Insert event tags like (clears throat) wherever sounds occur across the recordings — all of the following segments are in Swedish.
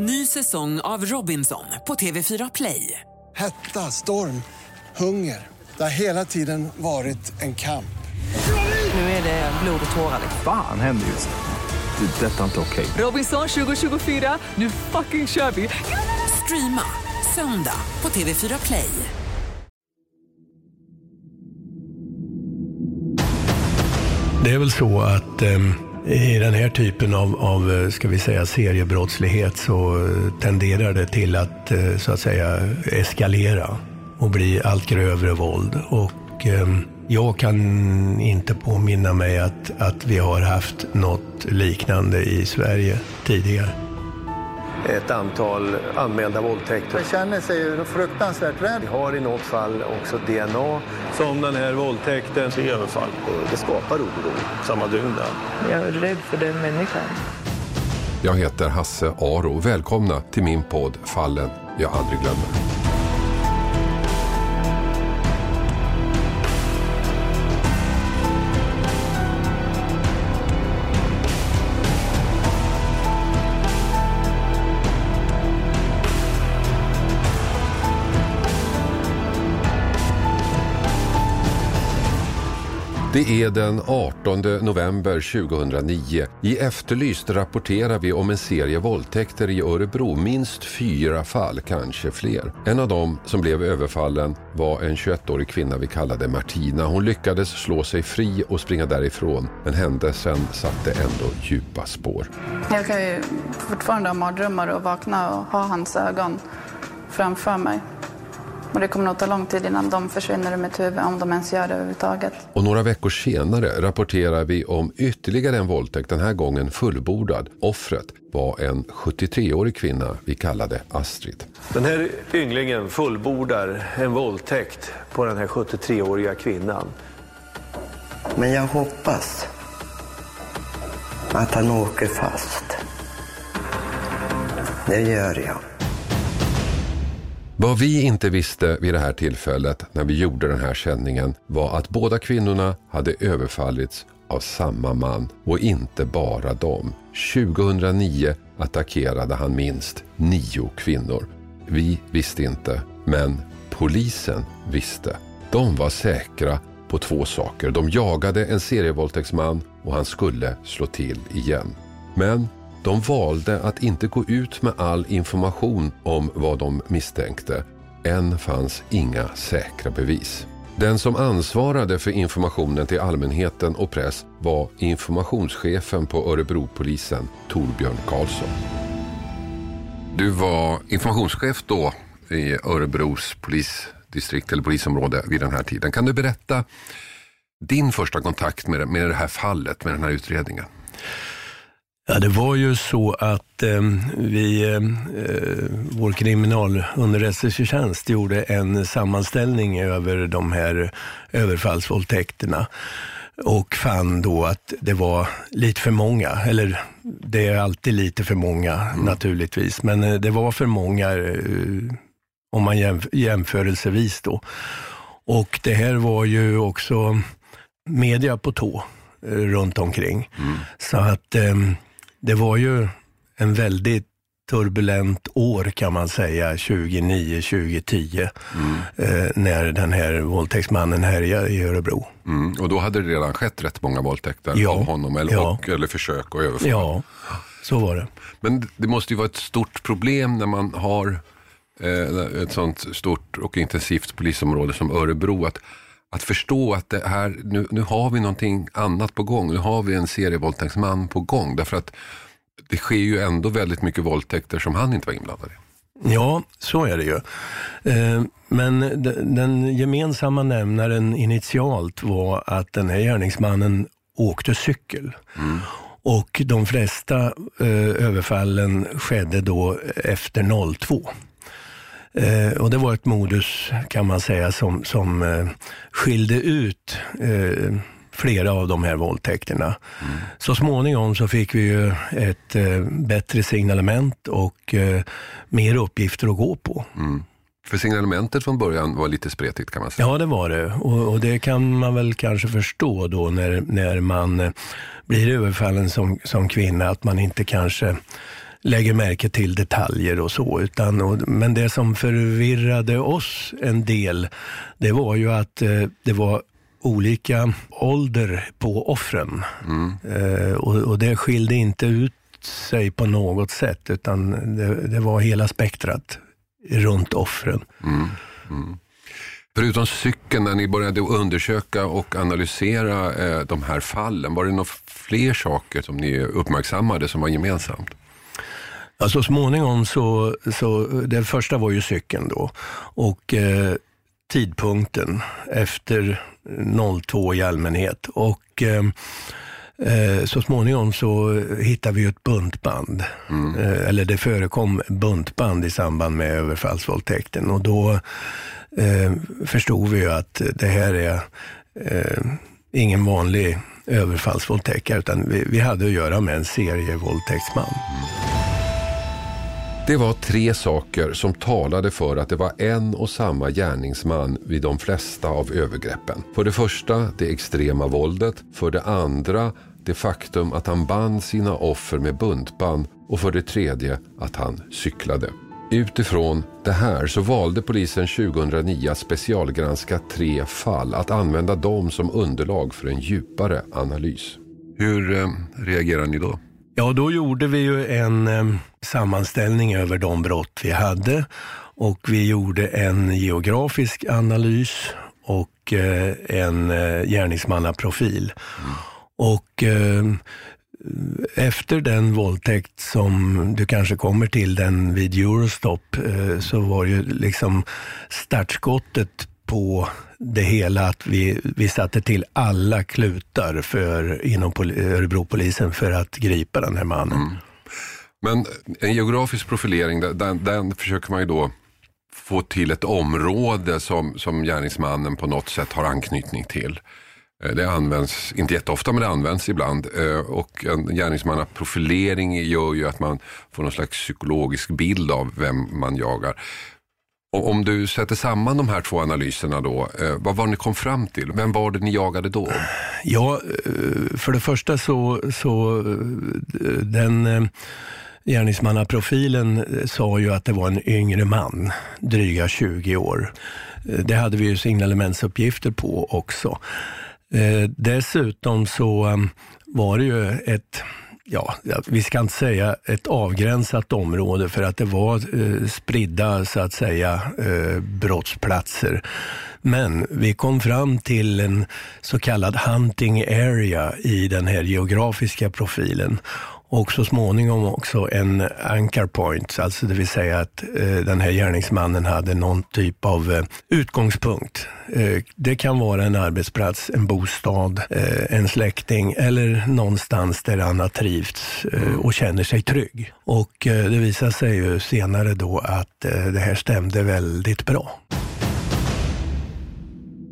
Ny säsong av Robinson på TV4 Play. Hetta, storm, hunger. Det har hela tiden varit en kamp. Nu är det blod och tårar. Fan händer just nu. Det. är Detta är inte okej. Robinson 2024, nu fucking kör vi! Streama söndag på TV4 Play. Det är väl så att eh, i den här typen av, av, eh, ska vi säga, seriebrottslighet så eh, tenderar det till att, eh, så att säga, eskalera och bli allt grövre våld. Och eh, jag kan inte påminna mig att, att vi har haft något liknande i Sverige tidigare ett antal anmälda våldtäkter. Man känner sig ju fruktansvärt rädd. Vi har i något fall också DNA som den här våldtäkten. Är överfall. Det skapar oro samma dygn. där. Jag är rädd för den människan. Jag heter Hasse Aro. Välkomna till min podd Fallen jag aldrig glömmer. Det är den 18 november 2009. I Efterlyst rapporterar vi om en serie våldtäkter i Örebro. Minst fyra fall, kanske fler. En av dem som blev överfallen var en 21-årig kvinna vi kallade Martina. Hon lyckades slå sig fri och springa därifrån. Men händelsen satte ändå djupa spår. Jag kan ju fortfarande ha mardrömmar och vakna och ha hans ögon framför mig. Och det kommer nog ta lång tid innan de försvinner ur mitt huvud, om de ens gör det överhuvudtaget. Och några veckor senare rapporterar vi om ytterligare en våldtäkt, den här gången fullbordad. Offret var en 73-årig kvinna vi kallade Astrid. Den här ynglingen fullbordar en våldtäkt på den här 73-åriga kvinnan. Men jag hoppas att han åker fast. Det gör jag. Vad vi inte visste vid det här tillfället när vi gjorde den här sändningen var att båda kvinnorna hade överfallits av samma man och inte bara dem. 2009 attackerade han minst nio kvinnor. Vi visste inte, men polisen visste. De var säkra på två saker. De jagade en serievåldtäktsman och han skulle slå till igen. Men de valde att inte gå ut med all information om vad de misstänkte. Än fanns inga säkra bevis. Den som ansvarade för informationen till allmänheten och press var informationschefen på Örebropolisen, Torbjörn Karlsson. Du var informationschef då i Örebros polisdistrikt eller polisområde vid den här tiden. Kan du berätta din första kontakt med, med det här fallet, med den här utredningen? Ja, det var ju så att eh, vi, eh, vår kriminalunderrättelsetjänst gjorde en sammanställning över de här överfallsvåldtäkterna och fann då att det var lite för många, eller det är alltid lite för många mm. naturligtvis, men eh, det var för många eh, om man jämf jämförelsevis då. Och det här var ju också media på tå eh, runt omkring. Mm. Så att ehm, det var ju en väldigt turbulent år kan man säga, 2009-2010, mm. eh, när den här våldtäktsmannen härjade i Örebro. Mm. Och då hade det redan skett rätt många våldtäkter ja. av honom, eller, ja. och, eller försök och överfall. Ja, så var det. Men det måste ju vara ett stort problem när man har eh, ett sånt stort och intensivt polisområde som Örebro, att att förstå att det här, nu, nu har vi någonting annat på gång. Nu har vi en serievåldtäktsman på gång. Därför att det sker ju ändå väldigt mycket våldtäkter som han inte var inblandad i. Ja, så är det ju. Eh, men den gemensamma nämnaren initialt var att den här gärningsmannen åkte cykel. Mm. Och de flesta eh, överfallen skedde då efter 02. Eh, och det var ett modus kan man säga som, som eh, skilde ut eh, flera av de här våldtäkterna. Mm. Så småningom så fick vi ju ett eh, bättre signalement och eh, mer uppgifter att gå på. Mm. För signalementet från början var lite spretigt kan man säga. Ja, det var det. Och, och det kan man väl kanske förstå då när, när man eh, blir överfallen som, som kvinna, att man inte kanske lägger märke till detaljer och så. Utan, och, men det som förvirrade oss en del, det var ju att eh, det var olika ålder på offren. Eh, och, och det skilde inte ut sig på något sätt, utan det, det var hela spektrat runt offren. Mm. Förutom cykeln, när ni började undersöka och analysera eh, de här fallen, var det några fler saker som ni uppmärksammade som var gemensamt? Ja, så småningom så, så, det första var ju cykeln då. Och eh, tidpunkten efter 02 i allmänhet. Och eh, eh, så småningom så hittade vi ett buntband. Eh, eller det förekom buntband i samband med överfallsvåldtäkten. Och då eh, förstod vi ju att det här är eh, ingen vanlig överfallsvåldtäktare, utan vi, vi hade att göra med en serievåldtäktsman. Det var tre saker som talade för att det var en och samma gärningsman vid de flesta av övergreppen. För det första det extrema våldet, för det andra det faktum att han band sina offer med buntband och för det tredje att han cyklade. Utifrån det här så valde polisen 2009 att specialgranska tre fall, att använda dem som underlag för en djupare analys. Hur eh, reagerar ni då? Ja, då gjorde vi ju en eh, sammanställning över de brott vi hade och vi gjorde en geografisk analys och eh, en eh, gärningsmannaprofil. Och eh, efter den våldtäkt som du kanske kommer till, den vid Eurostop, eh, så var ju liksom startskottet på det hela att vi, vi satte till alla klutar för, inom Örebropolisen för att gripa den här mannen. Mm. Men en geografisk profilering, den- den, försöker man ju då få till ett område som, som gärningsmannen på något sätt har anknytning till. Eh, det används, inte jätteofta, men det används ibland. Eh, och en gärningsmannaprofilering gör ju att man får någon slags psykologisk bild av vem man jagar. Och Om du sätter samman de här två analyserna då, eh, vad var ni kom fram till? Vem var det ni jagade då? Ja, eh, för det första så, så eh, den gärningsmannaprofilen sa ju att det var en yngre man, dryga 20 år. Det hade vi ju signalementsuppgifter på också. Dessutom så var det ju ett Ja, vi ska inte säga ett avgränsat område för att det var eh, spridda så att säga eh, brottsplatser. Men vi kom fram till en så kallad hunting area i den här geografiska profilen. Och så småningom också en anchor point, alltså det vill säga att eh, den här gärningsmannen hade någon typ av eh, utgångspunkt. Eh, det kan vara en arbetsplats, en bostad, eh, en släkting eller någonstans där han har trivts eh, och känner sig trygg. Och eh, det visade sig ju senare då att eh, det här stämde väldigt bra.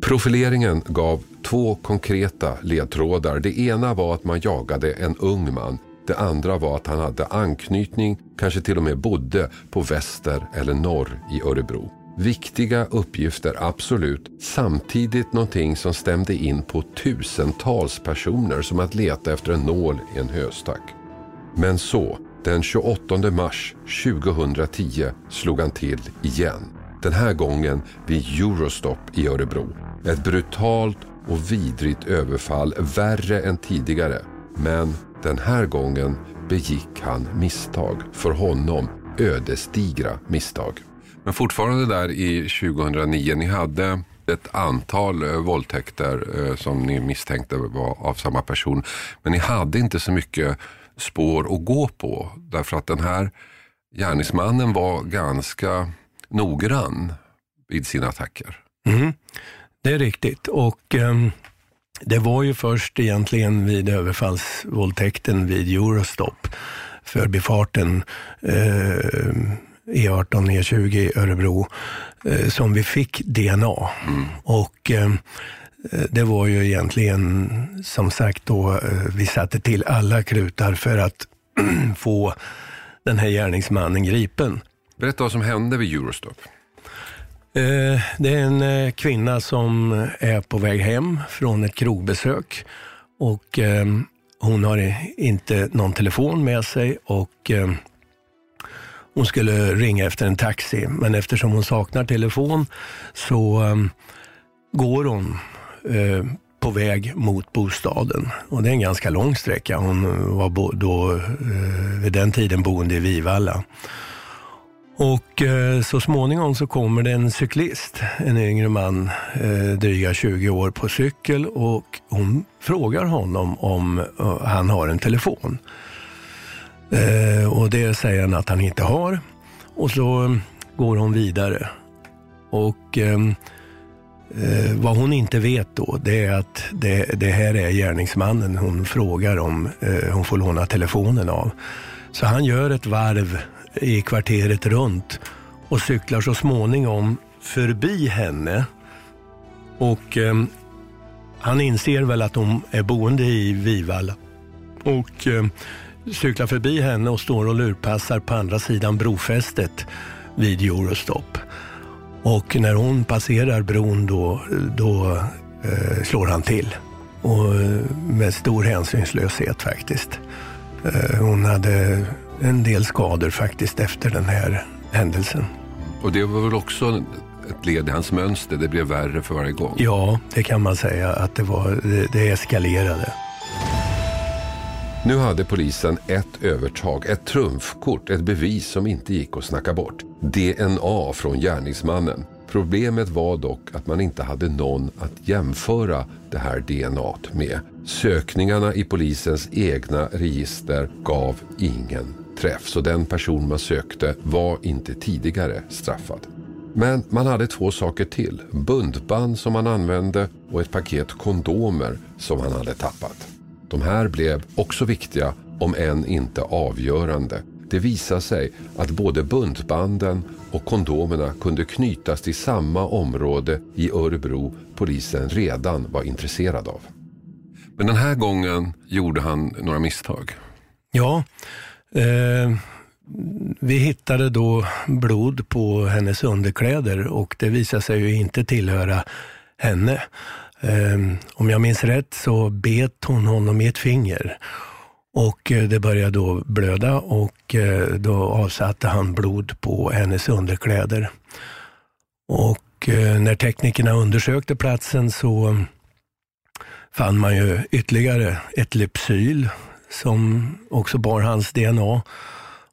Profileringen gav två konkreta ledtrådar. Det ena var att man jagade en ung man. Det andra var att han hade anknytning, kanske till och med bodde på väster eller norr i Örebro. Viktiga uppgifter, absolut. Samtidigt någonting som stämde in på tusentals personer som att leta efter en nål i en höstack. Men så, den 28 mars 2010 slog han till igen. Den här gången vid Eurostop i Örebro. Ett brutalt och vidrigt överfall, värre än tidigare. Men den här gången begick han misstag. För honom ödesdigra misstag. Men fortfarande där i 2009, ni hade ett antal eh, våldtäkter eh, som ni misstänkte var av samma person. Men ni hade inte så mycket spår att gå på. Därför att den här gärningsmannen var ganska noggrann vid sina attacker. Mm, det är riktigt. Och ehm, det var ju först egentligen vid överfallsvåldtäkten vid Eurostop, förbifarten eh, E18, E20 i Örebro, eh, som vi fick DNA. Och ehm, det var ju egentligen, som sagt då, eh, vi satte till alla klutar för att (clears throat) få den här gärningsmannen gripen. Berätta vad som hände vid Eurostop. Eh, det är en eh, kvinna som eh, är på väg hem från ett krogbesök och ehm, hon har inte någon telefon med sig och ehm, hon skulle ringa efter en taxi. Men eftersom hon saknar telefon så ehm, går hon på väg mot bostaden. Och det är en ganska lång sträcka. Hon var då, vid den tiden boende i Vivalla. Och eh, så småningom så kommer det en cyklist, en yngre man, eh, dryga 20 år på cykel och hon frågar honom om eh, han har en telefon. Eh, och det säger han att han inte har. Och så eh, går hon vidare. Och eh, vad hon inte vet då, det är att det, det här är gärningsmannen hon frågar om hon får låna telefonen av. Så han gör ett varv i kvarteret runt och cyklar så småningom förbi henne. Och eh, han inser väl att hon är boende i Vivalla. Och eh, cyklar förbi henne och står och lurpassar på andra sidan brofästet vid Eurostop. Och när hon passerar bron då, då eh, slår han till. Och eh, med stor hänsynslöshet faktiskt. Eh, hon hade en del skador faktiskt efter den här händelsen. Och det var väl också ett led i hans mönster, det blev värre för varje gång? Ja, det kan man säga att det var, det, det eskalerade. Nu hade polisen ett övertag, ett trumfkort, ett bevis som inte gick att snacka bort. DNA från gärningsmannen. Problemet var dock att man inte hade någon att jämföra det här DNA med. Sökningarna i polisens egna register gav ingen träff, så den person man sökte var inte tidigare straffad. Men man hade två saker till. Buntband som man använde och ett paket kondomer som han hade tappat. De här blev också viktiga, om än inte avgörande. Det visade sig att både buntbanden och kondomerna kunde knytas till samma område i Örebro polisen redan var intresserad av. Men den här gången gjorde han några misstag. Ja, eh, vi hittade då blod på hennes underkläder och det visade sig ju inte tillhöra henne. Eh, om jag minns rätt så bet hon honom i ett finger och eh, det började då blöda och eh, då avsatte han blod på hennes underkläder. Och eh, när teknikerna undersökte platsen så fann man ju ytterligare ett lypsyl som också bar hans DNA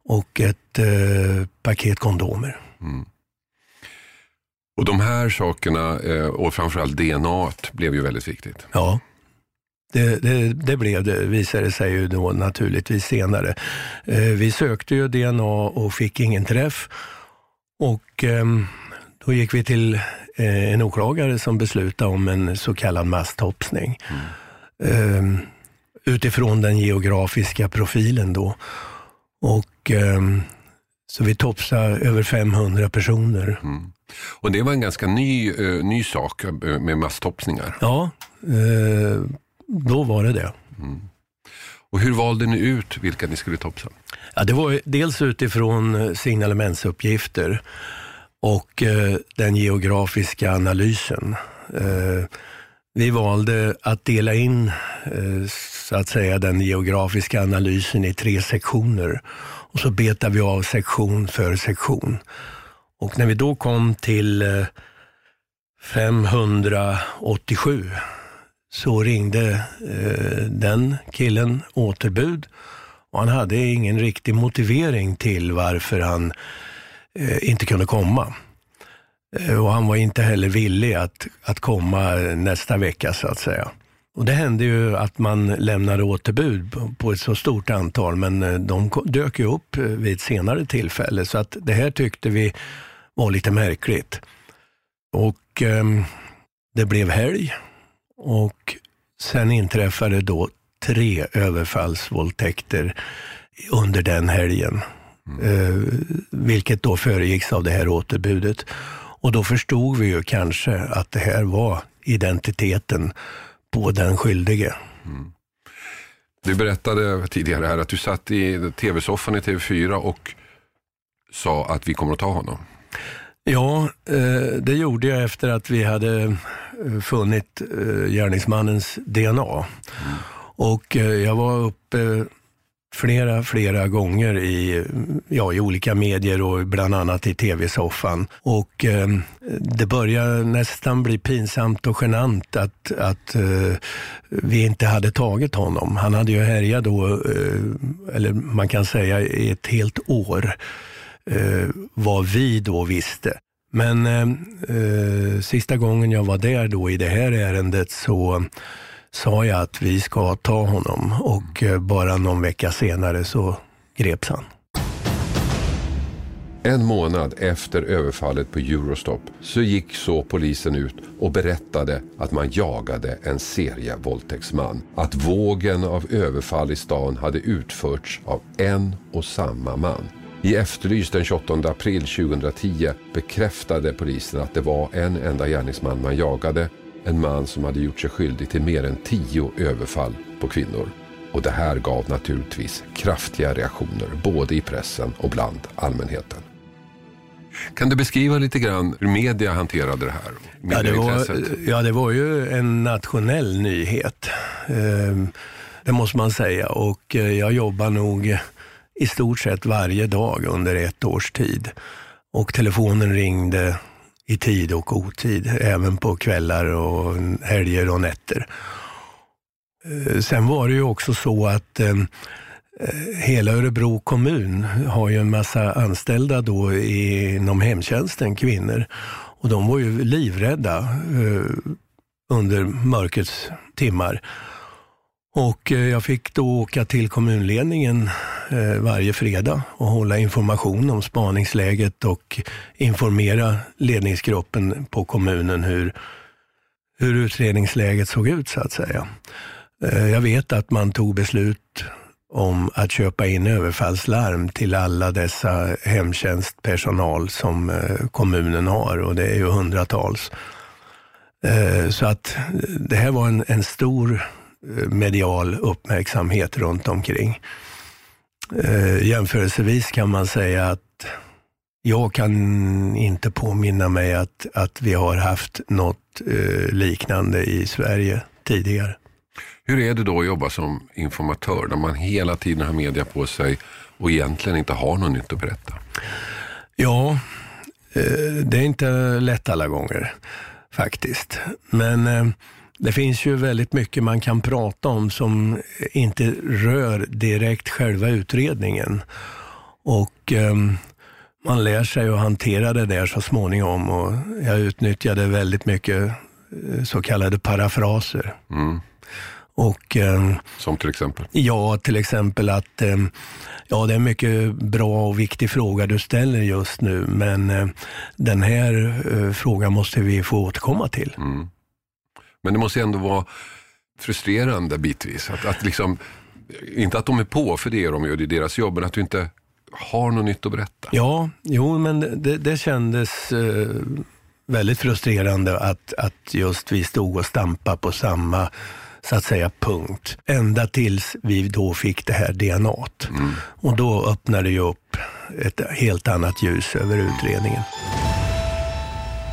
och ett eh, paket kondomer. Mm. Och de här sakerna eh, och framförallt DNA blev ju väldigt viktigt. Ja, det, det, det, blev det, visade sig ju då naturligtvis senare. Eh, vi sökte ju DNA och fick ingen träff. Och eh, då gick vi till eh, en åklagare som beslutade om en så kallad masstopsning. Mm. Utifrån den geografiska profilen då. Och ehm, så vi topsade över 500 personer. Mm. Och det var en ganska ny, uh, ny sak uh, med masstopsningar. Ja, uh, då var det det. Mm. Och hur valde ni ut vilka ni skulle topsa? Ja, det var dels utifrån signalementsuppgifter och den geografiska analysen. Vi valde att dela in eh, så att säga den geografiska analysen i tre sektioner och så betar vi av sektion för sektion. Och när vi då kom till eh, 587 så ringde eh, den killen återbud och han hade ingen riktig motivering till varför han inte kunde komma. Eh, och han var inte heller villig att, att komma nästa vecka så att säga. Och Det hände ju att man lämnade återbud på ett så stort antal, men eh, de dök ju upp eh, vid ett senare tillfälle. Så att det här tyckte vi var lite märkligt. Och eh, det blev helg och sen inträffade då tre överfallsvåldtäkter under den helgen. Mm. Eh, vilket då föregicks av det här återbudet. Och då förstod vi ju kanske att det här var identiteten på den skyldige. Mm. Du berättade tidigare här att du satt i tv-soffan i TV4 och sa att vi kommer att ta honom. Ja, eh, det gjorde jag efter att vi hade eh, funnit eh, gärningsmannens DNA. Mm. Och jag var uppe flera, flera gånger i, ja, i olika medier och bland annat i tv-soffan. Och eh, det börjar nästan bli pinsamt och genant att, att eh, vi inte hade tagit honom. Han hade ju härjat då, eh, eller man kan säga i ett helt år, eh, vad vi då visste. Men eh, eh, sista gången jag var där då i det här ärendet så sa jag att vi ska ta honom och eh, bara någon vecka senare så greps han. En månad efter överfallet på Eurostop så gick så polisen ut och berättade att man jagade en serievåldtäktsman. Att vågen av överfall i stan hade utförts av en och samma man. I Efterlyst den 28 april 2010 bekräftade polisen att det var en enda gärningsman man jagade. En man som hade gjort sig skyldig till mer än tio överfall på kvinnor. Och det här gav naturligtvis kraftiga reaktioner både i pressen och bland allmänheten. Kan du beskriva lite grann hur media hanterade det här? Ja det, var, ja, det var ju en nationell nyhet. Eh, det måste man säga. Och eh, jag jobbar nog i stort sett varje dag under ett års tid. Och telefonen ringde i tid och otid, även på kvällar och helger och nätter. Eh, sen var det ju också så att eh, eh, hela Örebro kommun har ju en massa anställda då inom hemtjänsten, kvinnor. Och de var ju livrädda eh, under mörkrets timmar. Och eh, jag fick då åka till kommunledningen eh, varje fredag och hålla information om spaningsläget och informera ledningsgruppen på kommunen hur, hur utredningsläget såg ut så att säga. Eh, jag vet att man tog beslut om att köpa in överfallslarm till alla dessa hemtjänstpersonal som kommunen har och det är ju hundratals. Så att det här var en, en stor medial uppmärksamhet runt omkring. Eh, jämförelsevis kan man säga att jag kan inte påminna mig att, att vi har haft något eh, liknande i Sverige tidigare. Hur är det då att jobba som informatör när man hela tiden har media på sig och egentligen inte har något nytt att berätta? Ja, eh, det är inte lätt alla gånger faktiskt. Men eh, det finns ju väldigt mycket man kan prata om som inte rör direkt själva utredningen. Och eh, man lär sig att hantera det där så småningom och jag utnyttjade väldigt mycket eh, så kallade parafraser. Mm. Och, eh, Som till exempel? Ja, till exempel att eh, ja, det är en mycket bra och viktig fråga du ställer just nu, men eh, den här eh, frågan måste vi få återkomma till. Mm. Men det måste ändå vara frustrerande bitvis. Att, att liksom, inte att de är på, för det är de ju, det är deras jobb, men att du inte har något nytt att berätta. Ja, jo men det, det kändes eh, väldigt frustrerande att, att just vi stod och stampade på samma så att säga punkt. Ända tills vi då fick det här DNA. Mm. Och då öppnade det upp ett helt annat ljus över utredningen.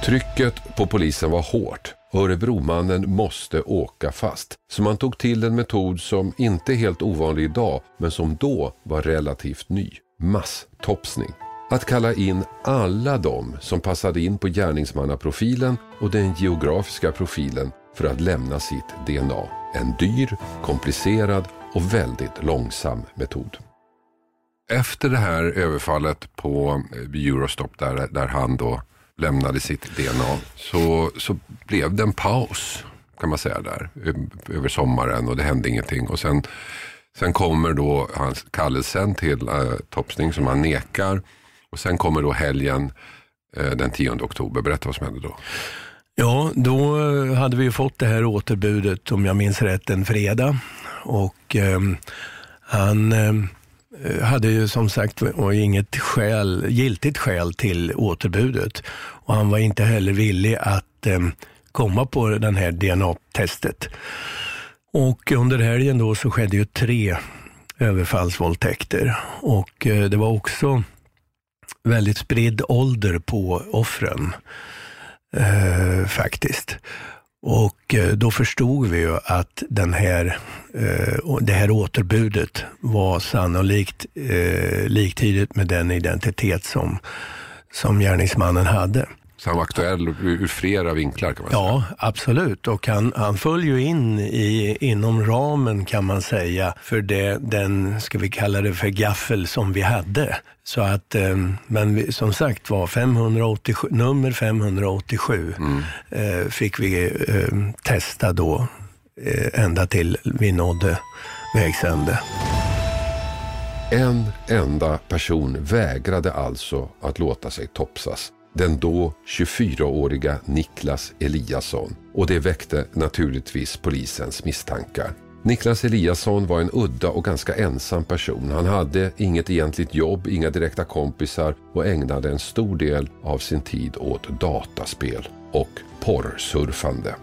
Trycket på polisen var hårt. Örebromannen måste åka fast. Så man tog till en metod som inte är helt ovanlig idag, men som då var relativt ny. Masstopsning. Att kalla in alla de som passade in på gärningsmannaprofilen och den geografiska profilen för att lämna sitt DNA. En dyr, komplicerad och väldigt långsam metod. Efter det här överfallet på Eurostop där, där han då lämnade sitt DNA så, så blev det en paus kan man säga där över sommaren och det hände ingenting. Och sen, sen kommer då hans kallelsen till eh, äh, topsning som han nekar. Och sen kommer då helgen äh, den 10 oktober. Berätta vad som hände då. Ja, då eh, hade vi fått det här återbudet, om jag minns rätt, en fredag. Och äh, han ehm, Eh, hade ju som sagt inget skäl, giltigt skäl till återbudet. Och han var inte heller villig att eh, komma på den här DNA-testet. Och under helgen då så skedde ju tre överfallsvåldtäkter. Och eh, det var också väldigt spridd ålder på offren. Eh, faktiskt. Och eh, då förstod vi ju att den här, eh, det här återbudet var sannolikt eh, liktydigt med den identitet som, som gärningsmannen hade. Så han var aktuell ur flera vinklar kan man Ja, absolut. Och han, han föll ju in i, inom ramen kan man säga för det, den, ska vi kalla det för gaffel som vi hade. Så att, eh, men som sagt var, 587, nummer 587 eh, fick vi eh, testa då ända till vi nådde vägs ände. En enda person vägrade alltså att låta sig topsas. Den då 24-åriga Niklas Eliasson. Och det väckte naturligtvis polisens misstankar. Niklas Eliasson var en udda och ganska ensam person. Han hade inget egentligt jobb, inga direkta kompisar och ägnade en stor del av sin tid åt dataspel och porrsurfande.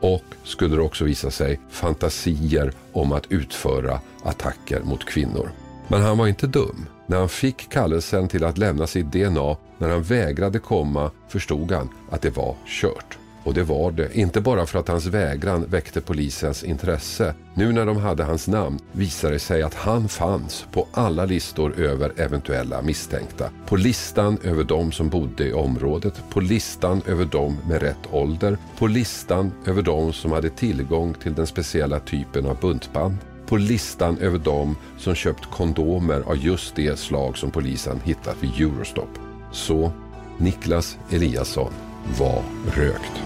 Och, skulle det också visa sig, fantasier om att utföra attacker mot kvinnor. Men han var inte dum. När han fick kallelsen till att lämna sitt DNA, när han vägrade komma, förstod han att det var kört. Och det var det, inte bara för att hans vägran väckte polisens intresse. Nu när de hade hans namn visade det sig att han fanns på alla listor över eventuella misstänkta. På listan över de som bodde i området, på listan över de med rätt ålder, på listan över de som hade tillgång till den speciella typen av buntband, på listan över de som köpt kondomer av just det slag som polisen hittat vid Eurostop. Så Niklas Eliasson var rökt.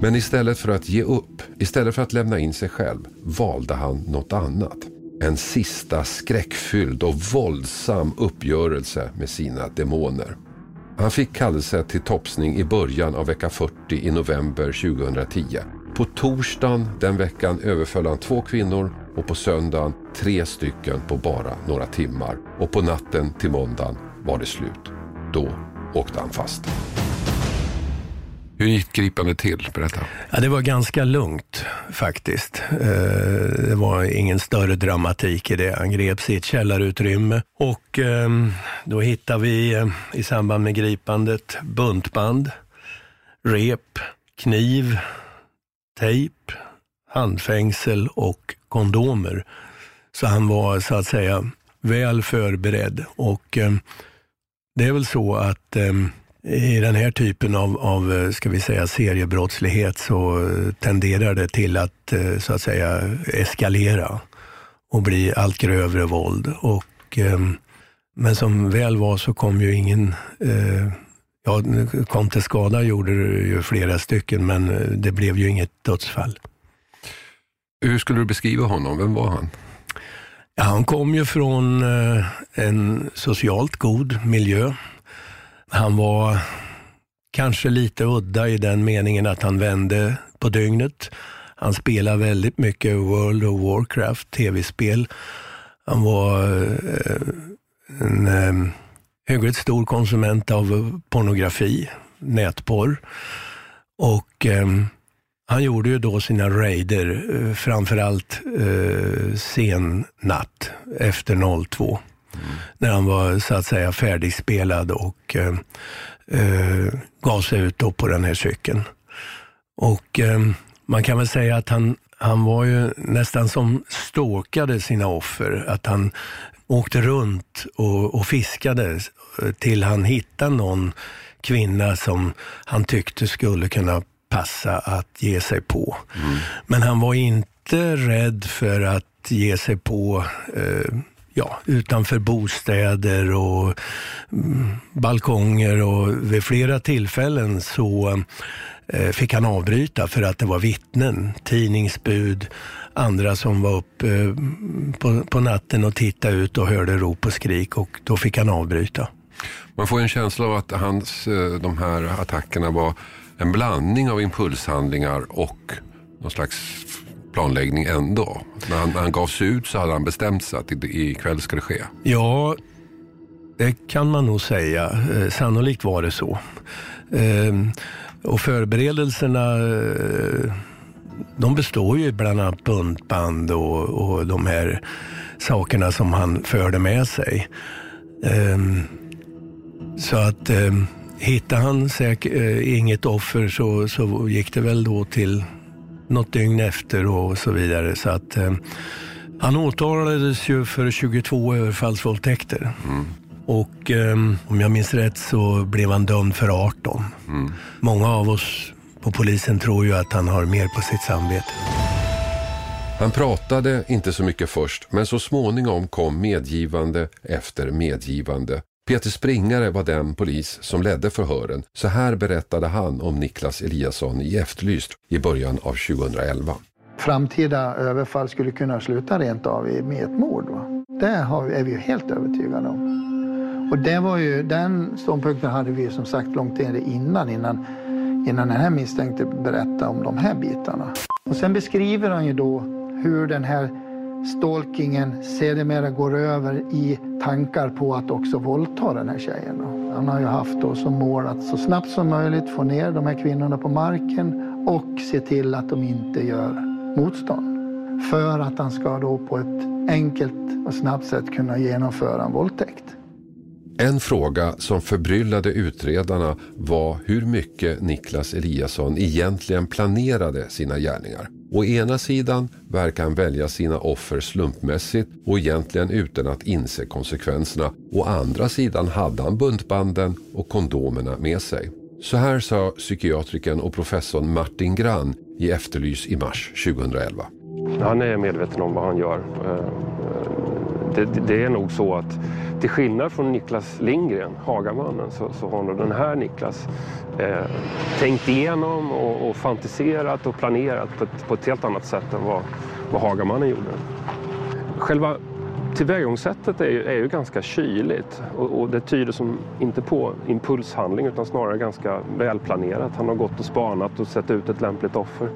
Men istället för att ge upp, istället för att lämna in sig själv, valde han något annat. En sista skräckfylld och våldsam uppgörelse med sina demoner. Han fick kallelse till topsning i början av vecka 40 i november 2010. På torsdagen den veckan överföll han två kvinnor och på söndagen tre stycken på bara några timmar. Och på natten till måndagen var det slut. Då åkte han fast. Hur gick gripandet till? Berätta. Ja, det var ganska lugnt faktiskt. Eh, det var ingen större dramatik i det. Han greps i ett källarutrymme och ehm, då hittade vi eh, i samband med gripandet buntband, rep, kniv, tejp, handfängsel och kondomer. Så han var så att säga väl förberedd. Och eh, det är väl så att eh, i den här typen av, av eh, ska vi säga, seriebrottslighet så tenderar det till att så att säga eskalera och bli allt grövre våld. Och, men som väl var så kom ju ingen Ja, kom till skada gjorde det ju flera stycken, men det blev ju inget dödsfall. Hur skulle du beskriva honom? Vem var han? Ja, han kom ju från en socialt god miljö. Han var kanske lite udda i den meningen att han vände på dygnet. Han spelade väldigt mycket World of Warcraft, tv-spel. Han var eh, en eh, hyggligt stor konsument av pornografi, nätporr. Och eh, han gjorde ju då sina raider, eh, framförallt eh, sen natt efter 02. Mm. När han var så att säga färdigspelad och eh, eh, gav sig ut på den här cykeln. Och eh, man kan väl säga att han, han var ju nästan som ståkade sina offer. Att han åkte runt och, och fiskade till han hittade någon kvinna som han tyckte skulle kunna passa att ge sig på. Mm. Men han var inte rädd för att ge sig på eh, ja, utanför bostäder och mm, balkonger och vid flera tillfällen så eh, fick han avbryta för att det var vittnen, tidningsbud, andra som var uppe eh, på, på natten och tittade ut och hörde rop och skrik och då fick han avbryta. Man får en känsla av att hans, eh, de här attackerna var en blandning av impulshandlingar och någon slags planläggning ändå. När han, när han gav sig ut så hade han bestämt sig att ikväll ska det ske. Ja, det kan man nog säga. Eh, sannolikt var det så. Och förberedelserna de består ju bland annat buntband och, och de här sakerna som han förde med sig. Ehm, så att ehm, hittade han säkert eh, inget offer så, så gick det väl då till något dygn efter och så vidare. Så att, eh, han åtalades ju för 22 överfallsvåldtäkter. Och eh, om jag minns rätt så blev han dömd för 18. Många av oss på polisen tror ju att han har mer på sitt samvete. Han pratade inte så mycket först, men så småningom kom medgivande efter medgivande. Peter Springare var den polis som ledde förhören. Så här berättade han om Niklas Eliasson i Efterlyst i början av 2011. Framtida överfall skulle kunna sluta rent av med ett mord. Va? Det har, är vi helt övertygade om. Och det var ju, den ståndpunkten hade vi som sagt långt innan, innan, innan den här misstänkte berättade om de här bitarna. Och sen beskriver han ju då hur den här stalkingen sedermera går över i tankar på att också våldta den här tjejen. då. Han har ju haft då som mål att så snabbt som möjligt få ner de här kvinnorna på marken och se till att de inte gör motstånd. För att han ska då på ett enkelt och snabbt sätt kunna genomföra en våldtäkt. En fråga som förbryllade utredarna var hur mycket Niklas Eliasson egentligen planerade sina gärningar. Å ena sidan verkar han välja sina offer slumpmässigt och egentligen utan att inse konsekvenserna. Å andra sidan hade han buntbanden och kondomerna med sig. Så här sa psykiatriken och professorn Martin Grann i Efterlys i mars 2011. Han är medveten om vad han gör. Eh, det, det- det är nog så att till skillnad från Niklas Lindgren, Hagamannen, så, så har nog den här Niklas eh, tänkt igenom och, och fantiserat och planerat på ett, på ett helt annat sätt än vad, vad Hagamannen gjorde. Själva tillvägagångssättet är ju, är ju ganska kyligt och, och det tyder som inte på impulshandling utan snarare ganska välplanerat. Han har gått och spanat och sett ut ett lämpligt offer.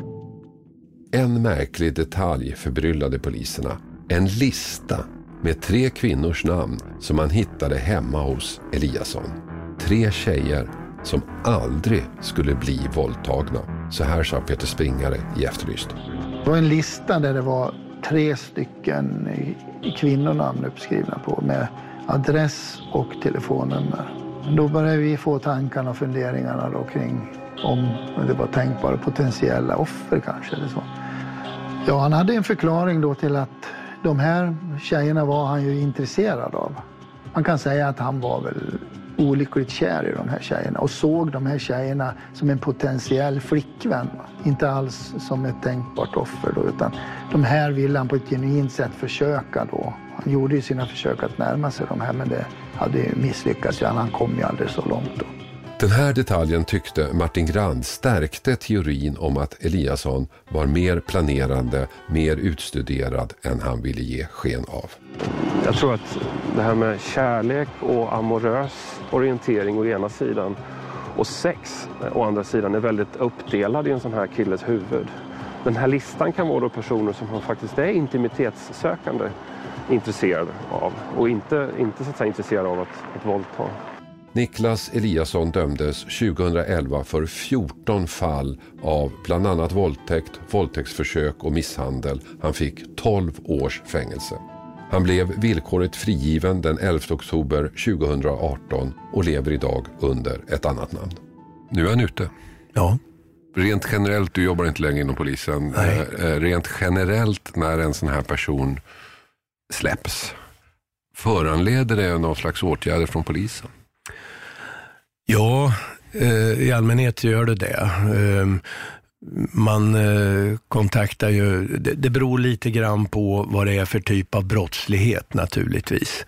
En märklig detalj förbryllade poliserna. En lista med tre kvinnors namn som han hittade hemma hos Eliasson. Tre tjejer som aldrig skulle bli våldtagna. Så här sa Peter Springare i Efterlyst. Det var en lista där det var tre stycken kvinnonamn uppskrivna på med adress och telefonnummer. Då började vi få tankarna och funderingarna då kring om det var tänkbara potentiella offer kanske. Eller så. Ja, han hade en förklaring då till att de här tjejerna var han ju intresserad av. Man kan säga att han var väl olyckligt kär i de här tjejerna och såg de här tjejerna som en potentiell flickvän. Inte alls som ett tänkbart offer då, utan de här ville han på ett genuint sätt försöka då. Han gjorde ju sina försök att närma sig de här men det hade ju misslyckats. Han kom ju aldrig så långt då. Den här detaljen tyckte Martin Grand stärkte teorin om att Eliasson var mer planerande, mer utstuderad än han ville ge sken av. Jag tror att det här med kärlek och amorös orientering å ena sidan och sex å andra sidan är väldigt uppdelad i en sån här killes huvud. Den här listan kan vara då personer som han faktiskt är intimitetssökande intresserad av och inte, inte så att säga intresserad av att, att våldta. Niklas Eliasson dömdes 2011 för 14 fall av bland annat våldtäkt, våldtäktsförsök och misshandel. Han fick 12 års fängelse. Han blev villkorligt frigiven den 11 oktober 2018 och lever idag under ett annat namn. Nu är han ute. Ja. Rent generellt, du jobbar inte längre inom polisen. Nej. Eh, Rent generellt när en sån här person släpps, föranleder det någon slags åtgärder från polisen? Ja, eh, i allmänhet gör det det. Eh, man eh, kontaktar ju, det, beror lite grann på vad det är för typ av brottslighet naturligtvis.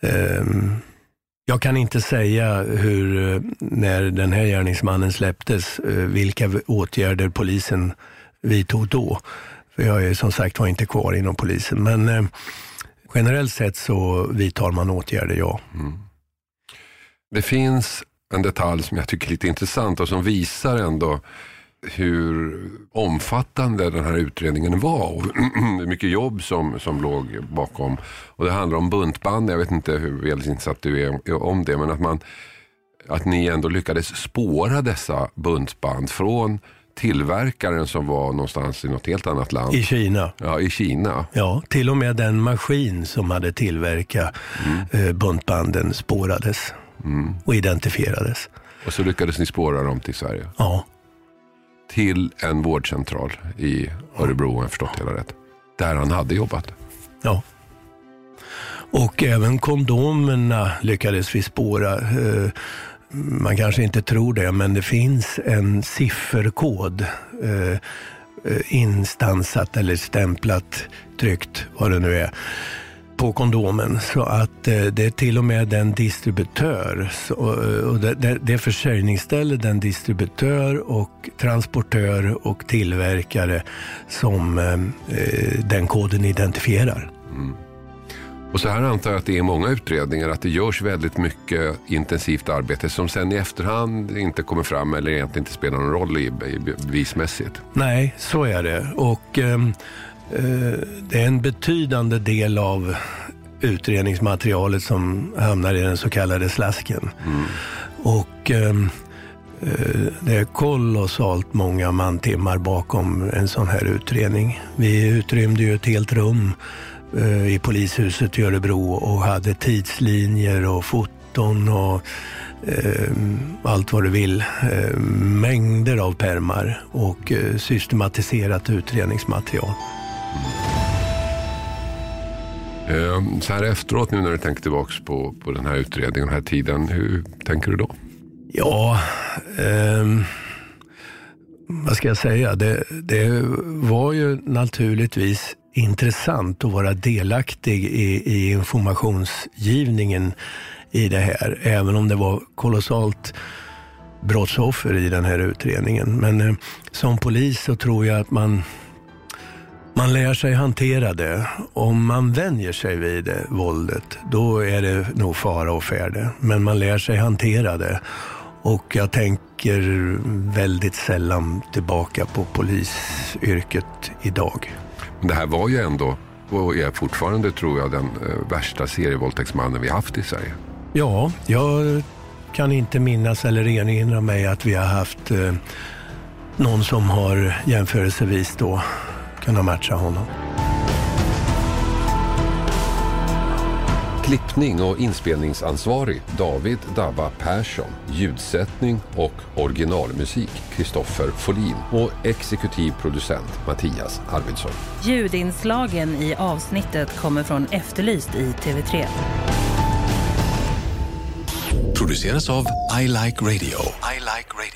Eh, jag kan inte säga hur, eh, när den här gärningsmannen släpptes, vilka åtgärder polisen vidtog då. För jag är som sagt var inte kvar inom polisen. Men generellt sett så vidtar man åtgärder, ja. Mm. Det finns en detalj som jag tycker är lite intressant och som visar ändå hur omfattande den här utredningen var och (clears throat) hur mycket jobb som, som låg bakom. Och det handlar om buntband, jag vet inte hur väl insatt du är om det, men att, man, att ni ändå lyckades spåra dessa buntband från tillverkaren som var någonstans i något helt annat land. I Kina. Ja, i Kina. Ja, till och med den maskin som hade tillverkat Mm. eh, buntbanden spårades och identifierades. Och så lyckades ni spåra dem till Sverige? Ja. Till en vårdcentral i Örebro, om jag förstått hela rätt. Där han hade jobbat. Ja. Och även kondomerna lyckades vi spåra. Eh, Man kanske inte tror det, men det finns en sifferkod eh, eh, instansat eller stämplat, tryckt, vad det nu är, på kondomen. Så att eh, det är till och med den distributör, så, och det, det, försörjningsställe, den distributör och transportör och tillverkare som eh, eh, den koden identifierar. Och så här antar jag att det är många utredningar, att det görs väldigt mycket intensivt arbete som sen i efterhand inte kommer fram eller egentligen inte spelar någon roll i, i bevismässigt. Nej, så är det. Och eh, det är en betydande del av utredningsmaterialet som hamnar i den så kallade slasken. Och ehm, eh, det är kolossalt många mantimmar bakom en sån här utredning. Vi utrymde ju ett helt rum eh, i polishuset i Örebro och hade tidslinjer och foton och eh, allt vad du vill. Eh, mängder av permar och eh, systematiserat utredningsmaterial. Eh, så här efteråt nu när du tänker tillbaka på, på den här utredningen, den här tiden, hur tänker du då? Ja, eh, vad ska jag säga? Det, det var ju naturligtvis intressant att vara delaktig i, i informationsgivningen i det här, även om det var kolossalt brottsoffer i den här utredningen. Men eh, som polis så tror jag att man man lär sig hantera det. Om man vänjer sig vid det, våldet, då är det nog fara och färde. Men man lär sig hantera det. Och jag tänker väldigt sällan tillbaka på polisyrket idag. Det här var ju ändå, och är fortfarande tror jag, den eh, värsta serievåldtäktsmannen vi haft i Sverige. Ja, jag kan inte minnas eller erinra mig att vi har haft eh, någon som har jämförelsevis då kunnat matcha honom. Klippning och inspelningsansvarig David Dabba Persson. Ljudsättning och originalmusik Kristoffer Folin. Och exekutiv producent Mattias Arvidsson. Ljudinslagen i avsnittet kommer från Efterlyst i TV3. Produceras av I Like Radio. I like radio.